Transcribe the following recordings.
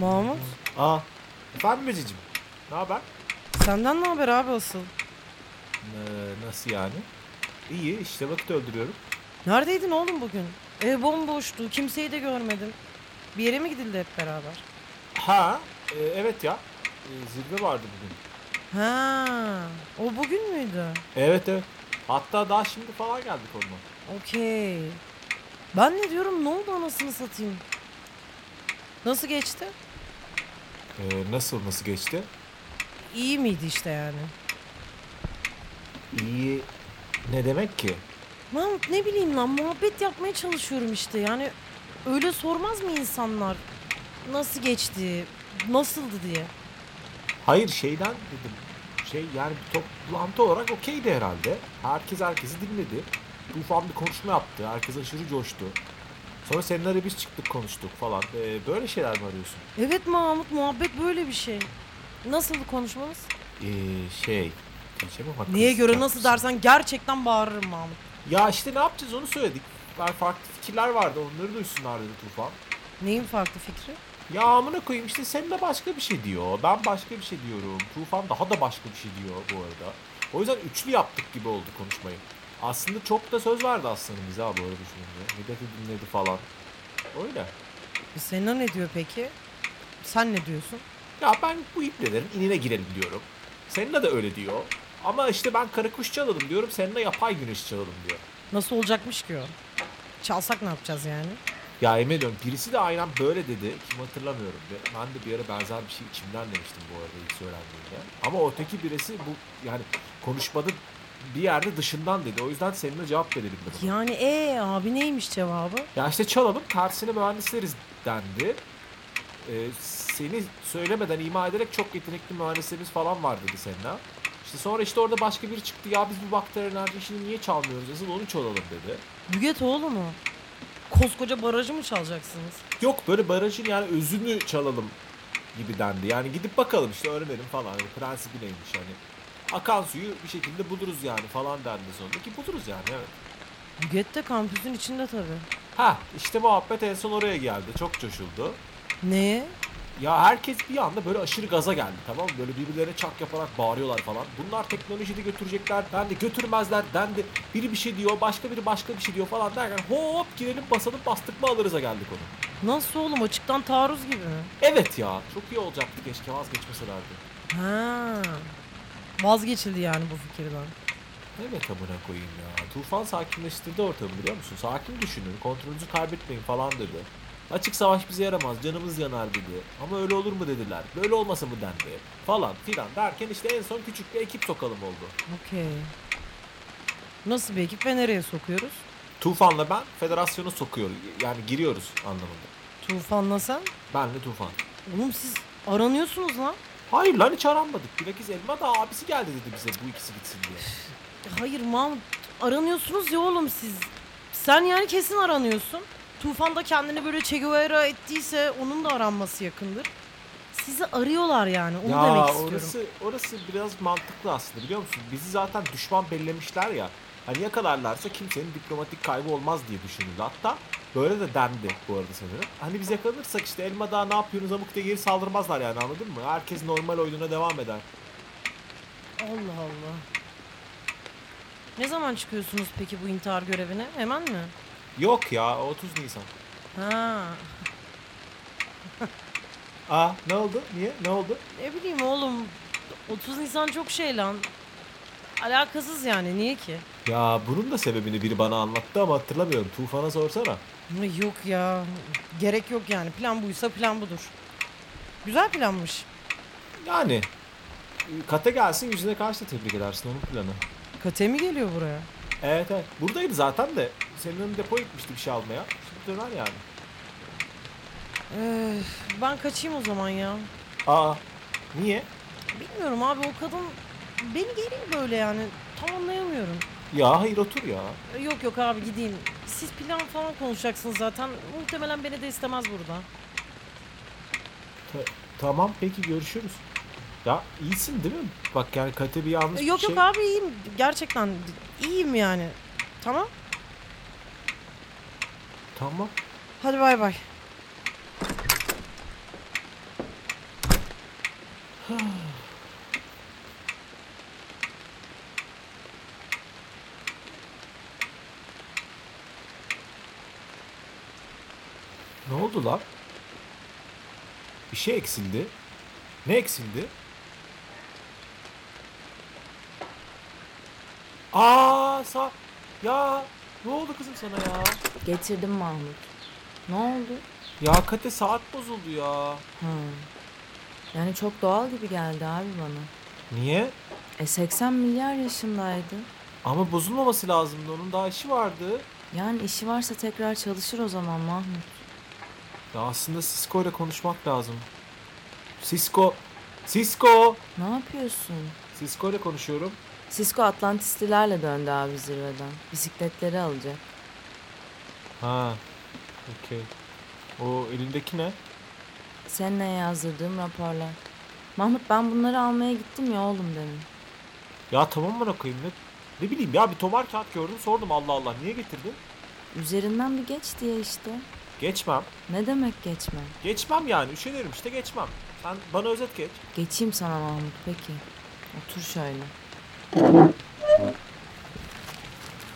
Mahmut Aa. Efendim Becicim. Ne haber? senden ne haber abi asıl? Ee, nasıl yani? İyi işte vakit öldürüyorum. Neredeydin oğlum bugün? Ev bomboştu kimseyi de görmedim. Bir yere mi gidildi hep beraber? Ha e, evet ya. E, zirve vardı bugün. Ha, o bugün müydü? Evet evet. Hatta daha şimdi falan geldik onunla. Okey. Ben ne diyorum ne oldu anasını satayım? Nasıl geçti? Ee, nasıl nasıl geçti? İyi miydi işte yani? İyi ne demek ki? Mahmut ne bileyim lan muhabbet yapmaya çalışıyorum işte yani öyle sormaz mı insanlar nasıl geçti nasıldı diye. Hayır şeyden dedim. Şey yani bir toplantı olarak okeydi herhalde. Herkes herkesi dinledi. Tufan bir konuşma yaptı. Herkes aşırı coştu. Sonra seninle biz çıktık konuştuk falan. Ee, böyle şeyler mi arıyorsun? Evet Mahmut muhabbet böyle bir şey. Nasıldı konuşmanız? Ee, şey... ama Neye göre nasıl dersen gerçekten bağırırım Mahmut. Ya işte ne yapacağız onu söyledik. Yani farklı fikirler vardı onları duysunlar dedi Tufan. Neyin farklı fikri? Ya amına koyayım işte sen de başka bir şey diyor. Ben başka bir şey diyorum. Tufan daha da başka bir şey diyor bu arada. O yüzden üçlü yaptık gibi oldu konuşmayı. Aslında çok da söz vardı aslında bize ha bu arada düşününce. Milleti dinledi falan. Öyle. Selena ne diyor peki? Sen ne diyorsun? Ya ben bu ipnelerin inine girelim diyorum. Seninle de öyle diyor. Ama işte ben karı kuş çalalım diyorum. Seninle yapay güneş çalalım diyor. Nasıl olacakmış ki o? Çalsak ne yapacağız yani? Ya emin ediyorum birisi de aynen böyle dedi. Kim hatırlamıyorum. Ve Ben de bir ara benzer bir şey içimden demiştim bu arada ilk söylendiğinde. Ama öteki birisi bu yani konuşmada bir yerde dışından dedi. O yüzden seninle cevap verelim dedim. Yani ee abi neymiş cevabı? Ya işte çalalım tersine mühendisleriz dendi. Ee, seni söylemeden ima ederek çok yetenekli mühendislerimiz falan var dedi seninle. İşte sonra işte orada başka biri çıktı. Ya biz bu bakteri enerji işini niye çalmıyoruz? Asıl onu çalalım dedi. Büget oğlu mu? Koskoca barajı mı çalacaksınız? Yok böyle barajın yani özünü çalalım gibi dendi. Yani gidip bakalım işte öğrenelim falan. Hani prensibi neymiş hani. Akan suyu bir şekilde buluruz yani falan dendi sonunda ki buluruz yani evet. De kampüsün içinde tabii. Ha işte muhabbet en son oraya geldi. Çok coşuldu. Neye? Ya herkes bir anda böyle aşırı gaza geldi tamam mı? Böyle birbirlerine çak yaparak bağırıyorlar falan. Bunlar teknolojide götürecekler. Ben de götürmezler. Ben de biri bir şey diyor. Başka biri başka bir şey diyor falan derken hop girelim basalım bastık mı alırız'a geldik onu. Nasıl oğlum açıktan taarruz gibi mi? Evet ya çok iyi olacaktı keşke vazgeçmeselerdi. Ha. Vazgeçildi yani bu fikirden. Evet amına koyayım ya. Tufan sakinleştirdi ortamı biliyor musun? Sakin düşünün, kontrolünüzü kaybetmeyin falan dedi. Açık savaş bize yaramaz, canımız yanar dedi. Ama öyle olur mu dediler. Böyle olmasa mı dendi. Falan filan derken işte en son küçük bir ekip sokalım oldu. Okey. Nasıl bir ekip ve nereye sokuyoruz? Tufan'la ben federasyona sokuyoruz. Yani giriyoruz anlamında. Tufan'la sen? Benle Tufan. Oğlum siz aranıyorsunuz lan. Hayır lan hiç aranmadık. Bilakis Elma da abisi geldi dedi bize bu ikisi gitsin diye. Hayır Mahmut aranıyorsunuz ya oğlum siz. Sen yani kesin aranıyorsun. Tufan da kendini böyle Che Guevara ettiyse onun da aranması yakındır. Sizi arıyorlar yani onu ya demek istiyorum. orası orası biraz mantıklı aslında biliyor musun? Bizi zaten düşman bellemişler ya. Hani yakalarlarsa kimsenin diplomatik kaybı olmaz diye düşünüldü. Hatta böyle de dendi bu arada sanırım. Hani biz yakalanırsak işte Elma Dağı ne yapıyorsunuz diye geri saldırmazlar yani anladın mı? Herkes normal oyununa devam eder. Allah Allah. Ne zaman çıkıyorsunuz peki bu intihar görevine? Hemen mi? Yok ya 30 Nisan. Ha. Aa ne oldu? Niye? Ne oldu? Ne bileyim oğlum. 30 Nisan çok şey lan. Alakasız yani niye ki? Ya bunun da sebebini biri bana anlattı ama hatırlamıyorum. Tufan'a sorsana. Yok ya. Gerek yok yani. Plan buysa plan budur. Güzel planmış. Yani kata gelsin yüzüne karşı da tebrik edersin onun planı. Kate mi geliyor buraya? Evet evet. Buradaydı zaten de. Senin önün depoya gitmişti bir şey almaya. Şimdi döner yani. Ee, ben kaçayım o zaman ya. Aa. Niye? Bilmiyorum abi o kadın beni geriyor böyle yani. Tam anlayamıyorum. Ya hayır otur ya. Yok yok abi gideyim. Siz plan falan konuşacaksınız zaten. Muhtemelen beni de istemez burada. Ta- tamam peki görüşürüz. Ya iyisin değil mi? Bak yani Kate bir yanlış Ee, bir Yok şey. yok abi iyiyim. Gerçekten iyiyim yani. Tamam. Tamam. Hadi bay bay. Ne oldu lan? Bir şey eksildi. Ne eksildi? Aa sa ya ne oldu kızım sana ya? Getirdim Mahmut. Ne oldu? Ya Kate saat bozuldu ya. Ha. Yani çok doğal gibi geldi abi bana. Niye? E 80 milyar yaşındaydı. Ama bozulmaması lazımdı. Onun daha işi vardı. Yani işi varsa tekrar çalışır o zaman Mahmut. Ya aslında Cisco ile konuşmak lazım. Cisco. Cisco. Ne yapıyorsun? Cisco ile konuşuyorum. Cisco Atlantislilerle döndü abi zirveden. Bisikletleri alacak. Ha. Okey. O elindeki ne? Seninle yazdırdığım raporlar. Mahmut ben bunları almaya gittim ya oğlum demin. Ya tamam bana koyayım ne? Ne bileyim ya bir tomar kağıt gördüm sordum Allah Allah niye getirdin? Üzerinden bir geç diye işte. Geçmem. Ne demek geçme? Geçmem yani üşenirim işte geçmem. Sen bana özet geç. Geçeyim sana Mahmut peki. Otur şöyle.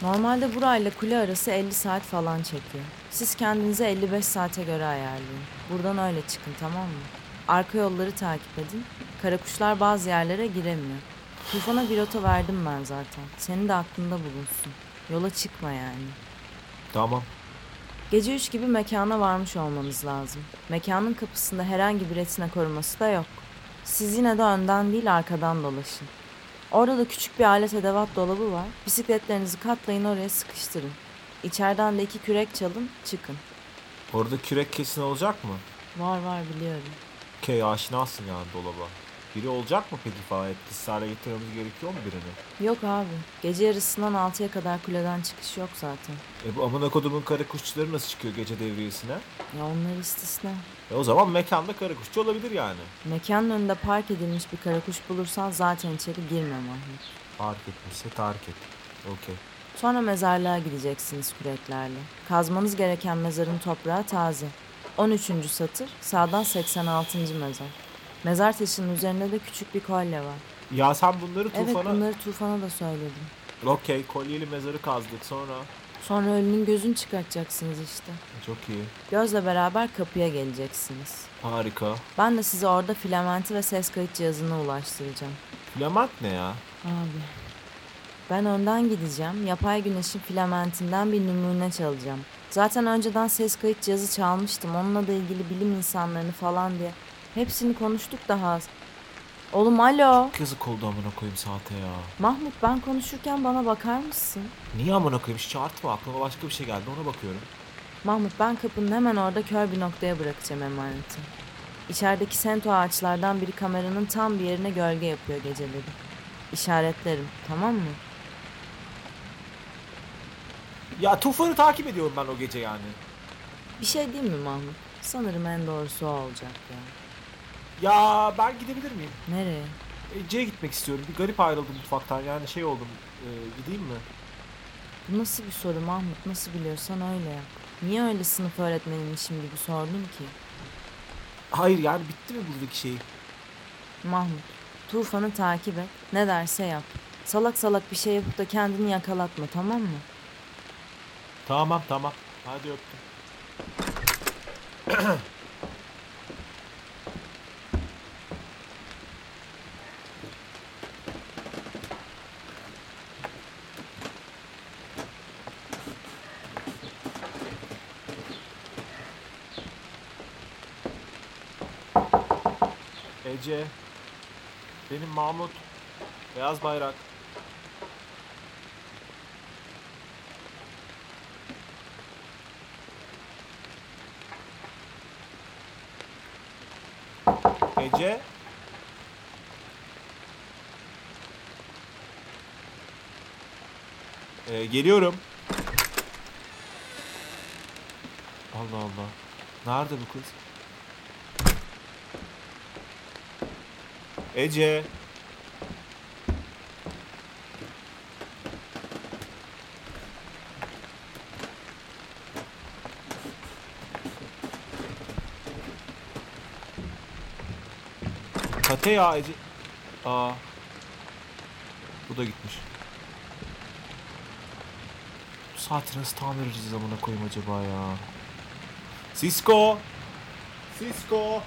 Normalde burayla kule arası 50 saat falan çekiyor. Siz kendinize 55 saate göre ayarlayın. Buradan öyle çıkın tamam mı? Arka yolları takip edin. Karakuşlar bazı yerlere giremiyor. Tufan'a bir rota verdim ben zaten. Senin de aklında bulunsun. Yola çıkma yani. Tamam. Gece 3 gibi mekana varmış olmanız lazım. Mekanın kapısında herhangi bir retina koruması da yok. Siz yine de önden değil arkadan dolaşın. Orada da küçük bir alet edevat dolabı var. Bisikletlerinizi katlayın oraya sıkıştırın. İçeriden de iki kürek çalın, çıkın. Orada kürek kesin olacak mı? Var var biliyorum. Okey aşinasın yani dolaba. Biri olacak mı peki falan? Etkisiz hale getirmemiz gerekiyor mu birini? Yok abi. Gece yarısından 6'ya kadar kuleden çıkış yok zaten. E bu amına kodumun kara kuşçuları nasıl çıkıyor gece devriyesine? Ya onlar istisna. E o zaman mekanda kara kuşçu olabilir yani. Mekanın önünde park edilmiş bir karakuş bulursan zaten içeri girme Mahmut. Fark etmişse tarih et. Okey. Sonra mezarlığa gideceksiniz küreklerle. Kazmanız gereken mezarın toprağı taze. 13. satır, sağdan 86. mezar. Mezar taşının üzerinde de küçük bir kolye var. Ya sen bunları Evet tufana... bunları Tufan'a da söyledim. Okey kolyeli mezarı kazdık sonra. Sonra ölünün gözünü çıkartacaksınız işte. Çok iyi. Gözle beraber kapıya geleceksiniz. Harika. Ben de size orada filamenti ve ses kayıt cihazını ulaştıracağım. Filament ne ya? Abi. Ben önden gideceğim. Yapay güneşin filamentinden bir numune çalacağım. Zaten önceden ses kayıt cihazı çalmıştım. Onunla da ilgili bilim insanlarını falan diye. Hepsini konuştuk daha az. Oğlum alo. Yazık oldu amına koyayım saate ya. Mahmut ben konuşurken bana bakar mısın? Niye amına koyayım hiç çağırtma aklıma başka bir şey geldi ona bakıyorum. Mahmut ben kapının hemen orada kör bir noktaya bırakacağım emaneti. İçerideki sento ağaçlardan biri kameranın tam bir yerine gölge yapıyor geceleri. İşaretlerim tamam mı? Ya tufanı takip ediyorum ben o gece yani. Bir şey değil mi Mahmut? Sanırım en doğrusu o olacak ya. Ya ben gidebilir miyim? Nereye? Ece'ye gitmek istiyorum. Bir garip ayrıldım mutfaktan yani şey oldum. Ee, gideyim mi? Bu nasıl bir soru Mahmut? Nasıl biliyorsan öyle yap. Niye öyle sınıf öğretmeniymişim gibi sordun ki? Hayır yani bitti mi buradaki şey? Mahmut, Tufan'ı takip et. Ne derse yap. Salak salak bir şey yapıp da kendini yakalatma tamam mı? Tamam tamam. Hadi öptüm. Ece. Benim Mahmut. Beyaz bayrak. Ece. Ee, geliyorum. Allah Allah. Nerede bu kız? Ece. Kate ya Ece. Aa. Bu da gitmiş. Bu saati nasıl tamir edeceğiz amına koyayım acaba ya? Cisco! Cisco!